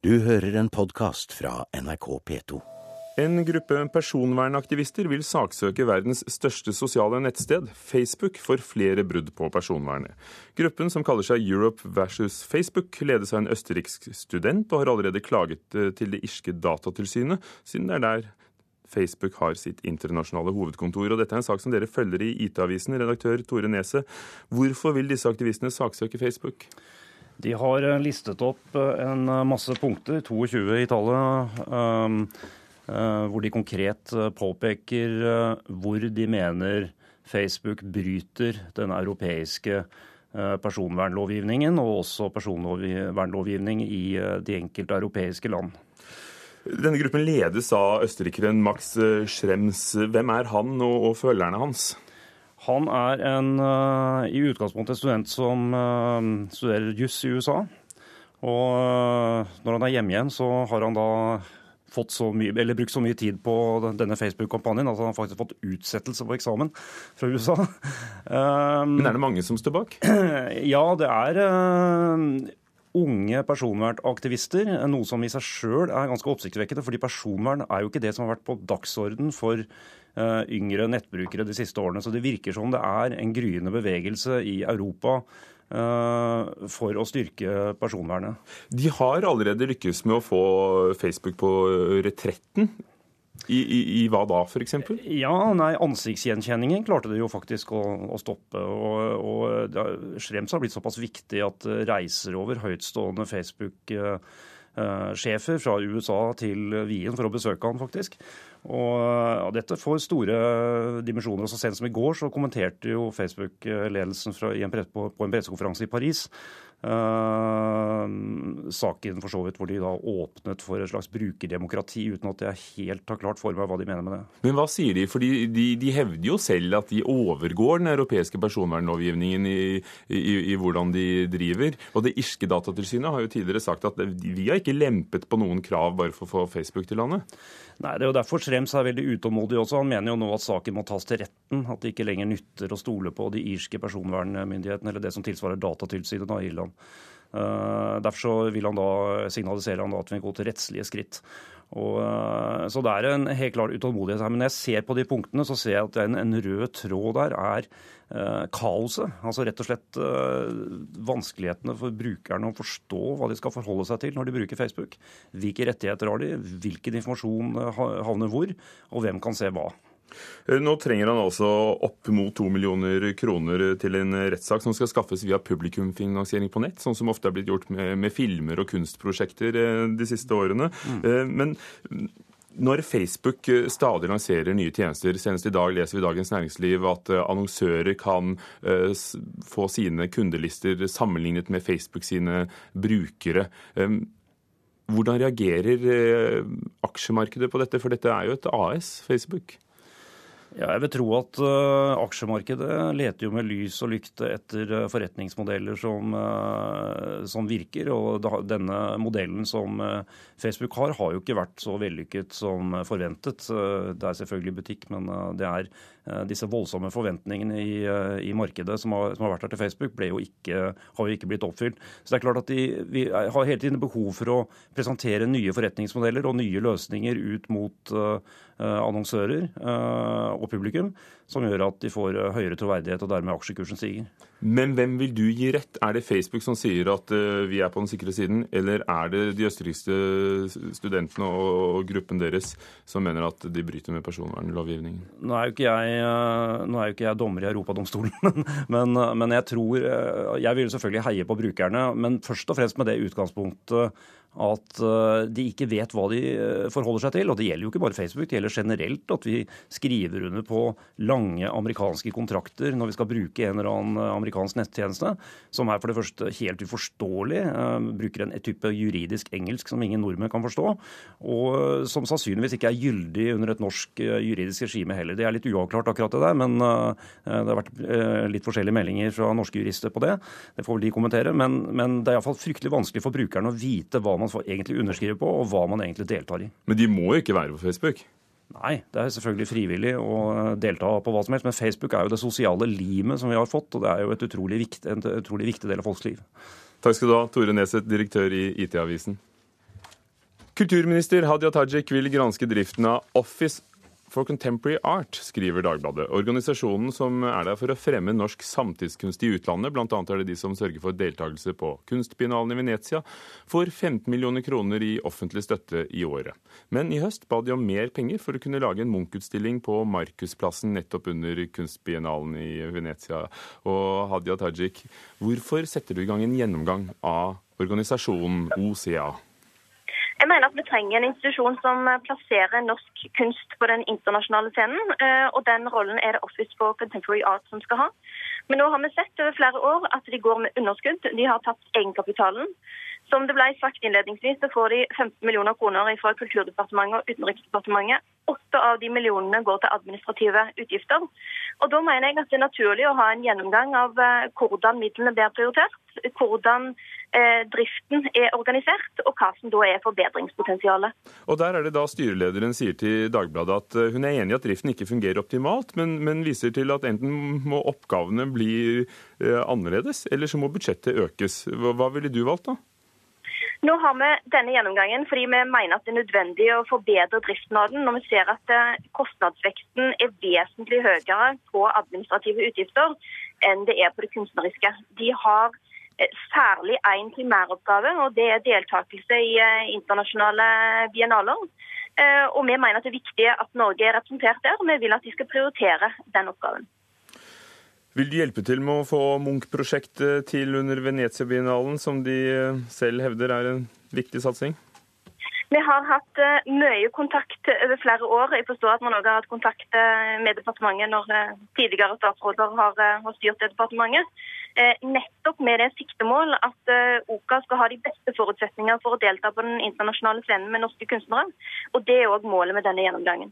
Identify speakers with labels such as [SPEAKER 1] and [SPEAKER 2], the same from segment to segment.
[SPEAKER 1] Du hører en podkast fra NRK P2.
[SPEAKER 2] En gruppe personvernaktivister vil saksøke verdens største sosiale nettsted, Facebook, for flere brudd på personvernet. Gruppen, som kaller seg Europe versus Facebook, ledes av en østerriksk student og har allerede klaget eh, til det irske datatilsynet, siden det er der Facebook har sitt internasjonale hovedkontor. Og dette er en sak som dere følger i IT-avisen, redaktør Tore Neset. Hvorfor vil disse aktivistene saksøke Facebook?
[SPEAKER 3] De har eh, listet opp eh, en eh, masse punkter, 22 i tallet, hvor de konkret påpeker hvor de mener Facebook bryter den europeiske personvernlovgivningen og også personvernlovgivning i de enkelte europeiske land.
[SPEAKER 2] Denne gruppen ledes av østerrikeren Max Schrems. Hvem er han og, følgerne hans?
[SPEAKER 3] Han er en, uh, i utgangspunktet en student som uh, studerer juss i USA. Og uh, når han er hjemme igjen, så har han da fått så mye, eller brukt så mye tid på denne Facebook-kampanjen at han har faktisk fått utsettelse på eksamen fra USA.
[SPEAKER 2] Um, Men er det mange som står bak?
[SPEAKER 3] Ja, det er unge personvernaktivister, noe som i seg sjøl er ganske oppsiktsvekkende. fordi personvern er jo ikke det som har vært på dagsorden for yngre nettbrukere de siste årene. Så det virker som det er en gryende bevegelse i Europa uh, for å styrke personvernet.
[SPEAKER 2] De har allerede lykkes med å få Facebook på retretten i, i, I, hva da, f.eks.?
[SPEAKER 3] Ja, nei, Ansiktsgjenkjenningen klarte de jo faktisk å, å stoppe. og, og det, Schrems har blitt såpass viktig at reiser over høytstående Facebook-sjefer fra USA til Wien for å besøke han faktisk. Og, ja, Dette får store dimensjoner. Så sent som i går så kommenterte jo Facebook-ledelsen på, på en pressekonferanse i Paris Uh, saken for så vidt hvor de da åpnet for et slags brukerdemokrati, uten at jeg helt har klart for meg hva de mener med det.
[SPEAKER 2] Men hva sier de? For de, de, de hevder jo selv at de overgår den europeiske personvernlovgivningen i, i, i, hvordan de driver. Og det irske datatilsynet har jo tidligere sagt at vi har ikke lempet på noen krav bare for å få Facebook til landet.
[SPEAKER 3] Nei, Det er jo derfor Schrems er veldig utålmodig også. Han mener jo nå at saken må tas til retten. At det ikke lenger nytter å stole på de irske personvernmyndighetene, eller det som tilsvarer Datatilsynet i Irland. Uh, derfor så vil han da signalisere han da at vi går til rettslige skritt. Og, uh, så det er en helt klar utålmodighet her. Men når jeg ser på de punktene, så ser jeg at en, en rød tråd der er eh, kaoset. Altså rett og slett vanskelighetene for brukerne å forstå hva de skal forholde seg til når de bruker Facebook. Hvilke rettigheter har de, hvilken informasjon havner hvor, og hvem kan se hva.
[SPEAKER 2] Eh, nå trenger han altså opp mot to millioner kroner til en rettssak som skal skaffes via publikumfinansiering på nett, sånn som ofte er blitt gjort med, med filmer og kunstprosjekter eh, de siste årene. Mm. Eh, men når Facebook stadig lanserer nye tjenester, senest i dag leser vi i Dagens Næringsliv at annonsører kan få sine kundelister sammenlignet med Facebook sine brukere. Hvordan reagerer aksjemarkedet på dette, for dette er jo et AS, Facebook?
[SPEAKER 3] Ja, jeg vil tro at uh, aksjemarkedet leter jo med lys og lykte etter uh, forretningsmodeller som, uh, som, virker. Og da, denne modellen som Facebook har, har jo ikke vært så vellykket som forventet. det er selvfølgelig butikk, men det er disse voldsomme forventningene i, i markedet som har, som har, vært der til Facebook, jo ikke, har jo ikke blitt oppfylt. Så det er klart at de, Vi har hele tiden behov for å presentere nye forretningsmodeller og nye løsninger ut mot annonsører og publikum, som gjør at de får eh, høyere troverdighet og dermed aksjekursen stiger.
[SPEAKER 2] Men hvem vil du gi rett? Er det Facebook som sier at uh, vi er på den sikre siden, eller er det de østerrikske studentene og, gruppen deres som mener at de bryter med personvernlovgivningen?
[SPEAKER 3] Nå er jo ikke jeg, uh, nå er jo ikke jeg dommer i Europadomstolen, men, men jeg tror Jeg vil selvfølgelig heie på brukerne, men først og fremst med det utgangspunktet at eh, de ikke vet hva de eh, forholder seg til. Og det gjelder jo ikke bare Facebook, det gjelder generelt at vi skriver under på lange amerikanske kontrakter når vi skal bruke en eller annen eh, amerikansk nettjeneste, som er for det første helt uforståelig. Bruker en type juridisk engelsk som ingen nordmenn kan forstå, og som sannsynligvis ikke er gyldig under et norsk juridisk regime heller. Det er litt uavklart akkurat det der, men det har vært litt forskjellige meldinger fra norske jurister på det. Det får vel de kommentere. Men, men det er iallfall fryktelig vanskelig for brukerne å vite hva man egentlig underskriver på, og hva man egentlig deltar i.
[SPEAKER 2] Men de må jo ikke være på Facebook?
[SPEAKER 3] Nei, det er selvfølgelig frivillig å delta på hva som helst. Men Facebook er jo det sosiale limet som vi har fått, og det er jo et utrolig viktig, en utrolig viktig del av folks liv.
[SPEAKER 2] Takk skal du ha, Tore Neseth, direktør i IT-avisen. Kulturminister Hadia Tajik vil granske driften av Office for Contemporary Art, skriver Dagbladet. Organisasjonen som er der for å fremme norsk samtidskunst i utlandet, bl.a. er det de som sørger for deltakelse på Kunstbiennalen i Venezia, får 15 millioner kroner i offentlig støtte i året. Men i høst ba de om mer penger for å kunne lage en Munch-utstilling på Markusplassen nettopp under Kunstbiennalen i Venezia. Og Hadia Tajik, hvorfor setter du i gang en gjennomgang av organisasjonen OCA?
[SPEAKER 4] Jeg mener at vi trenger en institusjon som plasserer norsk kunst på den internasjonale scenen. Eh, og den rollen er det Office for Contemporary Art som skal ha. Men nå har vi sett over flere år at de går med underskudd. De har tatt egenkapitalen. Som det ble sagt innledningsvis, så får de 15 millioner kroner fra Kulturdepartementet og Utenriksdepartementet. Åtte av de millionene går til administrative utgifter. Og Da mener jeg at det er naturlig å ha en gjennomgang av eh, hvordan midlene blir prioritert, hvordan eh, driften er organisert, og hva som da er forbedringspotensialet.
[SPEAKER 2] Og Der er det da styrelederen sier til Dagbladet at eh, hun er enig i at driften ikke fungerer optimalt, men, men viser til at enten må oppgavene bli eh, annerledes, eller så må budsjettet økes. Hva, hva ville du valgt da?
[SPEAKER 4] Nå har vi denne gjennomgangen fordi vi mener at det er nødvendig å forbedre driften av den, når vi ser at eh, kostnadsveksten er vesentlig høyere på administrative utgifter enn det er på det kunstneriske. De har eh, særlig én primæroppgave, og det er deltakelse i eh, internasjonale biennaler. Og vi mener at det er viktig at Norge er representert der, og vi vil at de skal prioritere den oppgaven.
[SPEAKER 2] Vil du hjelpe til med å få Munch-prosjektet til under Venezia-biennalen, som de eh, selv hevder er en viktig satsing?
[SPEAKER 4] Vi har hatt uh, mye kontakt over flere år. Jeg forstår at man også har hatt kontakt uh, med departementet når uh, tidligere statsråder har, styrt det departementet. nettopp med det siktemål at OKA skal ha de beste forutsetninger for å delta på den internasjonale scenen med norske kunstnere. Og Det er òg målet med denne gjennomgangen.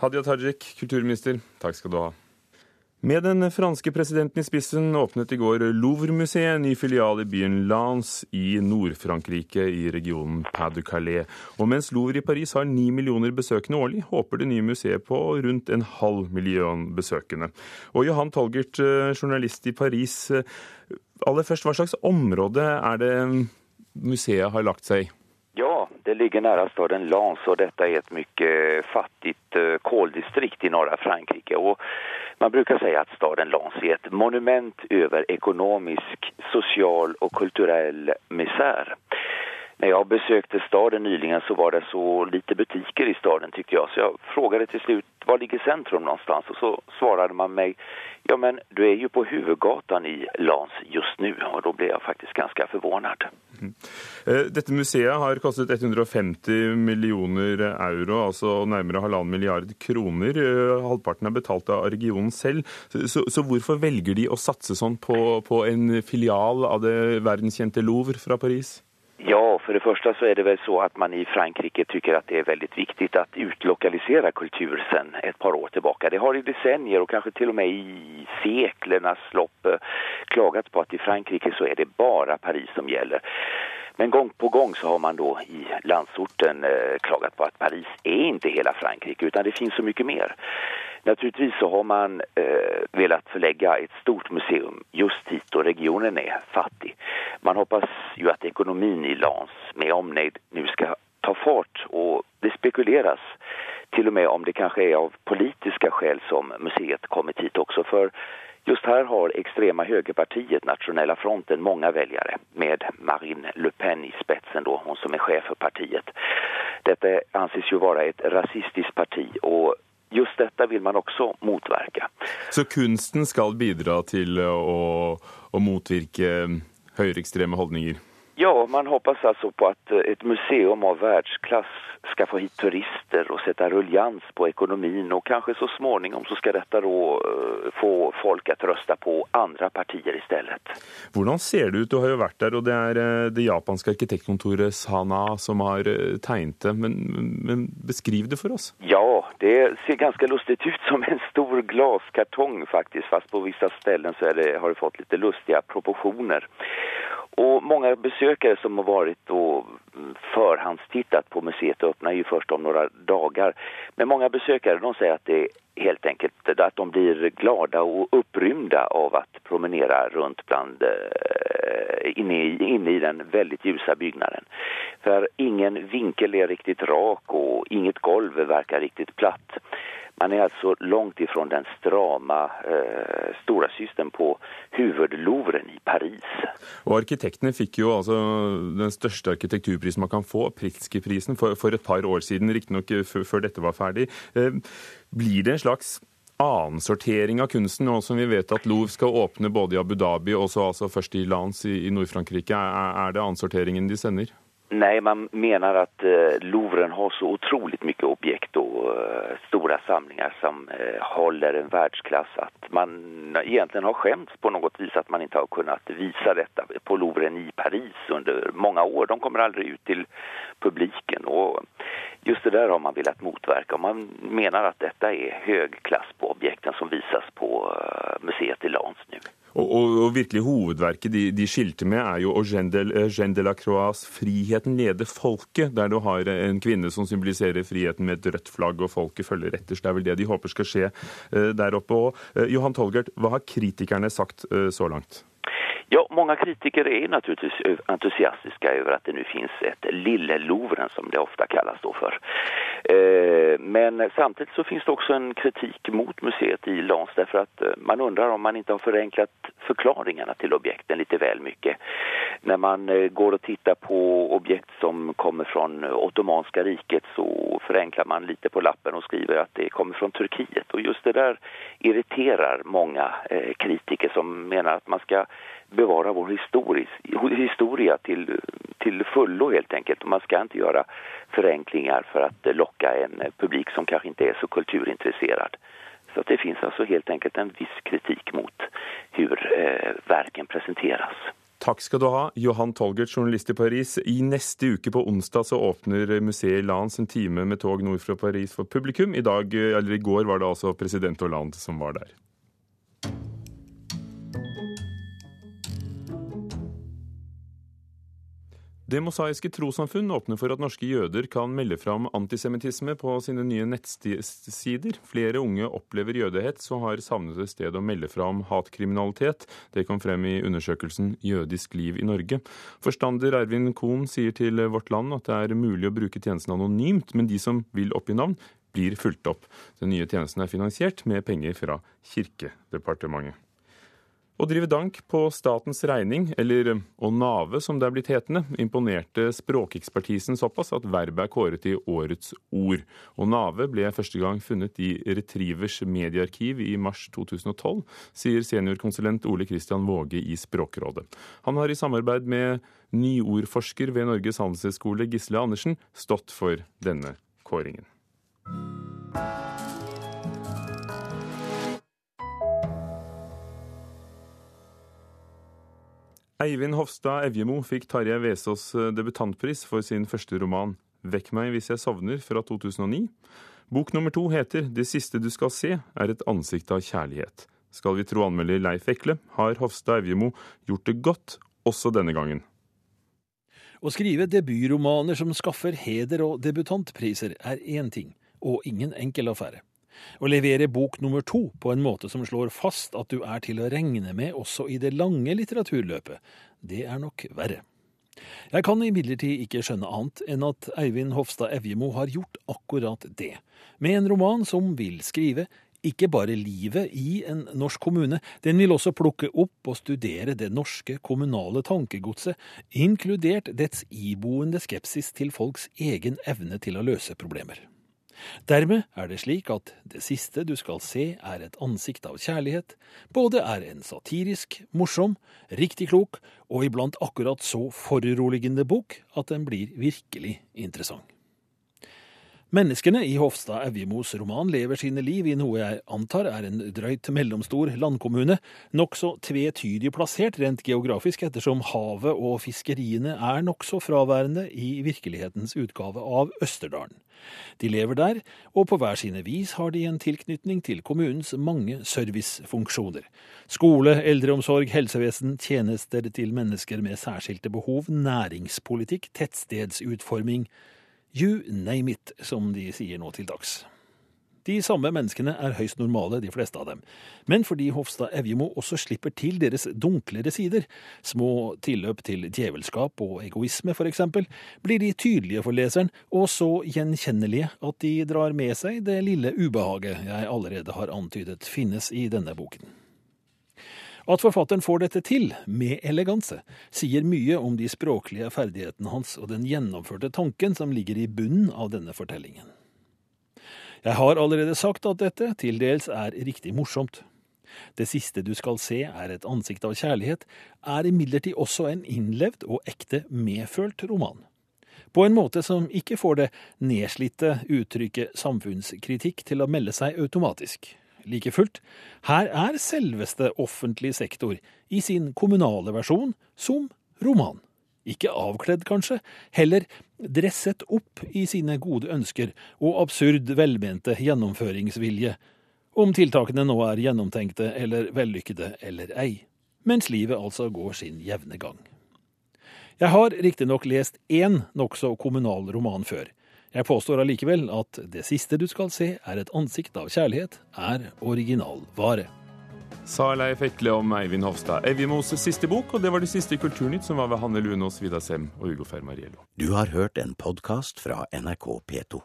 [SPEAKER 2] Hadia Tajik, kulturminister, takk skal du ha. Med den franske presidenten i spissen åpnet i går Louvre-museet ny filial i byen Lens i Nord-Frankrike i regionen Pas-du-Calais. Og mens Louvre i Paris har ni millioner besøkende årlig, håper det nye museet på rundt en halv million besøkende. Og Johan Tolgert, eh, journalist i Paris. Eh, aller først, hva slags område er det museet har lagt seg i?
[SPEAKER 5] Ja, det ligger nära staden Lens og dette er et mye fattigt eh, koldistrikt i norra Frankrike. Och Man brukar säga att staden Lens är ett monument över ekonomisk, social och kulturell misär. När jag besökte staden nyligen så var det så lite butiker i staden tyckte jag. Så jag frågade till slut, var ligger centrum någonstans? Och så svarade man mig, ja men du är ju på huvudgatan i Lans just nu. Och då blev jag faktiskt ganska förvånad. Mm.
[SPEAKER 2] Dette museet har kostet 150 millioner euro, altså nærmere halvannen milliard kroner. Eh, halvparten er betalt av regionen selv. Så, så hvorfor velger de å satse sånn på, på en filial av det verdenskjente Louvre fra Paris?
[SPEAKER 5] Ja, for det første så er det vel så at man i Frankrike tycker at det er veldig viktig å utlokalisere kultur sen et par år tilbake. Det har i decennier og kanskje til og med i seklernas lopp klaget på at i Frankrike så er det bare Paris som gjelder. Men gång på gång så har man då i landsorten eh, klagat på at Paris er ikke hele Frankrike utan det finns så mye mer. Naturligtvis så har man eh, velat förlägga ett stort museum just hit och regionen er fattig. Man hoppas ekonomin i Lans med omnejd nu skal ta fart Og det spekuleres til og med om det kanskje er av politiske skäl som museet kommet hit også. For just her har extrema högerpartiet Nationella fronten mange väljare med Marine Le Pen i spetsen då, hon som er chef for partiet. Dette anses ju vara ett rasistiskt parti og just dette vil man også motverke.
[SPEAKER 2] Så kunsten skal bidra til å, å motvirke høyreekstreme holdninger?
[SPEAKER 5] Ja, man hoppas altså på at et museum av verdensklasse skal få hit turister og sette ruljans på økonomien. Og kanskje så småningom så skal dette da eh, få folk å røste på andre partier i stedet.
[SPEAKER 2] Hvordan ser det ut? Du har jo vært der, og det er eh, det japanske arkitektkontoret Sana som har eh, tegnet det. Men, men beskriv det for oss.
[SPEAKER 5] Ja, det ser ganske lustig ut som en stor glaskartong faktisk. Fast på visse steder så det, har det fått litt lustige proporsjoner. Og mange besøkere som har vært og förhand förhandstittat på museet och öppnar ju först om några dagar. Men många besökare de säger att det helt enkelt att de blir glada och upprymda av att promenera runt bland eh, inne, i, inne i den väldigt ljusa byggnaden. För ingen vinkel är riktigt rak och inget golv verkar riktigt platt. Man är alltså långt ifrån den strama eh, stora systern på huvudlovren i Paris.
[SPEAKER 2] Og Arkitektene fikk jo altså den største arkitekturprisen man kan få, Pritzker-prisen, for, for, et par år siden, riktignok før dette var ferdig. Eh, blir det en slags annensortering av kunsten, nå som vi vet at Louvre skal åpne både i Abu Dhabi og så altså først i Lens i, i Nord-Frankrike? Er, er det annensorteringen de sender?
[SPEAKER 5] Nej, man menar att eh, Louvren har så otroligt mycket objekt och eh, stora samlingar som eh, håller en världsklass att man egentligen har skämts på något vis att man inte har kunnat visa detta på Louvren i Paris under många år. De kommer aldrig ut till publiken och just det där har man velat motverka. Man menar att detta är hög på objekten som visas på eh, museet i Lens nu.
[SPEAKER 2] Og, og, og, virkelig hovedverket de, de skilte med, er jo Eugène de, la Croix 'Friheten leder folket', der du har en kvinne som symboliserer friheten med et rødt flagg, og folket følger etter. Så det er vel det de håper skal skje uh, der oppe. Og, uh, Johan Tolgert, hva har kritikerne sagt uh, så langt?
[SPEAKER 5] Ja, Mange kritiker er naturligtvis entusiastiske over at det nu finnes et Lille-Louvren som det ofte kallas for. Eh, men samtidig så finnes det også en kritik mot museet i Lens derfor att eh, man undrer om man ikke har forenklet forklaringene til objekten litt vel mye. Når man eh, går og tittar på objekt som kommer fra Ottomanska riket så forenkler man litt på lappen og skriver at det kommer fra Turkiet Og just det der irriterer mange kritiker som mener at man ska bevara vår historis, historia till, till fullo helt enkelt. Man ska inte göra förenklingar för att locka en publik som kanske inte är så kulturintresserad. Så det finns alltså helt enkelt en viss kritik mot hur eh, verken presenteras.
[SPEAKER 2] Takk skal du ha, Johan Tolgert, journalist i Paris. I neste uke på onsdag så åpner museet Lans en time med tog nord fra Paris for publikum. I dag, eller i går var det altså president Hollande som var der. Det mosaiske trossamfunn åpner for at norske jøder kan melde fram antisemittisme på sine nye nettsider. Flere unge opplever jødehets og har savnet et sted å melde fram hatkriminalitet. Det kom frem i undersøkelsen 'Jødisk liv i Norge'. Forstander Ervin Kohn sier til Vårt Land at det er mulig å bruke tjenesten anonymt, men de som vil oppgi navn, blir fulgt opp. Den nye tjenesten er finansiert med penger fra Kirkedepartementet. Å drive dank på statens regning, eller å nave som det er blitt hetende, imponerte språkekspertisen såpass at verbet er kåret i årets ord. Å nave ble første gang funnet i Retrievers mediearkiv i mars 2012, sier seniorkonsulent Ole Kristian Våge i Språkrådet. Han har i samarbeid med nyordforsker ved Norges handelshøyskole Gisle Andersen stått for denne kåringen. Eivind Hofstad Evjemo fikk Tarjei Vesaas eh, debutantpris for sin første roman 'Vekk meg hvis jeg sovner' fra 2009. Bok nummer to heter 'Det siste du skal se er et ansikt av kjærlighet'. Skal vi tro anmelder Leif Ekle, har Hofstad Evjemo gjort det godt også denne gangen.
[SPEAKER 6] Å skrive debutromaner som skaffer heder og debutantpriser, er én ting, og ingen enkel affære. Å levere bok nummer to på en måte som slår fast at du er til å regne med også i det lange litteraturløpet, det er nok verre. Jeg kan imidlertid ikke skjønne annet enn at Eivind Hofstad Evjemo har gjort akkurat det, med en roman som vil skrive ikke bare livet i en norsk kommune, den vil også plukke opp og studere det norske kommunale tankegodset, inkludert dets iboende skepsis til folks egen evne til å løse problemer. Dermed er det slik at det siste du skal se er et ansikt av kjærlighet, både er en satirisk, morsom, riktig klok og iblant akkurat så foruroligende bok at den blir virkelig interessant. Menneskene i Hofstad Evjemos roman lever sine liv i noe jeg antar er en drøyt mellomstor landkommune, nokså tvetydig plassert rent geografisk ettersom havet og fiskeriene er nokså fraværende i virkelighetens utgave av Østerdalen. De lever der, og på hver sine vis har de en tilknytning til kommunens mange servicefunksjoner. Skole, eldreomsorg, helsevesen, tjenester til mennesker med særskilte behov, næringspolitikk, tettstedsutforming, You name it, som de sier nå til dags. De samme menneskene er høyst normale, de fleste av dem, men fordi Hofstad Evjemo også slipper til deres dunklere sider, små tilløp til djevelskap og egoisme for eksempel, blir de tydelige for leseren og så gjenkjennelige at de drar med seg det lille ubehaget jeg allerede har antydet finnes i denne boken. At forfatteren får dette til, med eleganse, sier mye om de språklige ferdighetene hans og den gjennomførte tanken som ligger i bunnen av denne fortellingen. Jeg har allerede sagt at dette til dels er riktig morsomt. Det siste du skal se er et ansikt av kjærlighet, er imidlertid også en innlevd og ekte medfølt roman. På en måte som ikke får det nedslitte uttrykket samfunnskritikk til å melde seg automatisk. Like fullt, her er selveste offentlig sektor i sin kommunale versjon som roman. Ikke avkledd, kanskje, heller dresset opp i sine gode ønsker og absurd velmente gjennomføringsvilje, om tiltakene nå er gjennomtenkte eller vellykkede eller ei, mens livet altså går sin jevne gang. Jeg har riktignok lest én nokså kommunal roman før, jeg påstår allikevel at det siste du skal se, er et ansikt av kjærlighet, er originalvare.
[SPEAKER 2] Sa Leif Ekle om Eivind Hofstad Evjemos siste bok, og det var det siste i Kulturnytt, som var ved Hanne Lunås, Vidar Sem og Ugo Fermariello.
[SPEAKER 1] Du har hørt en podkast fra NRK P2.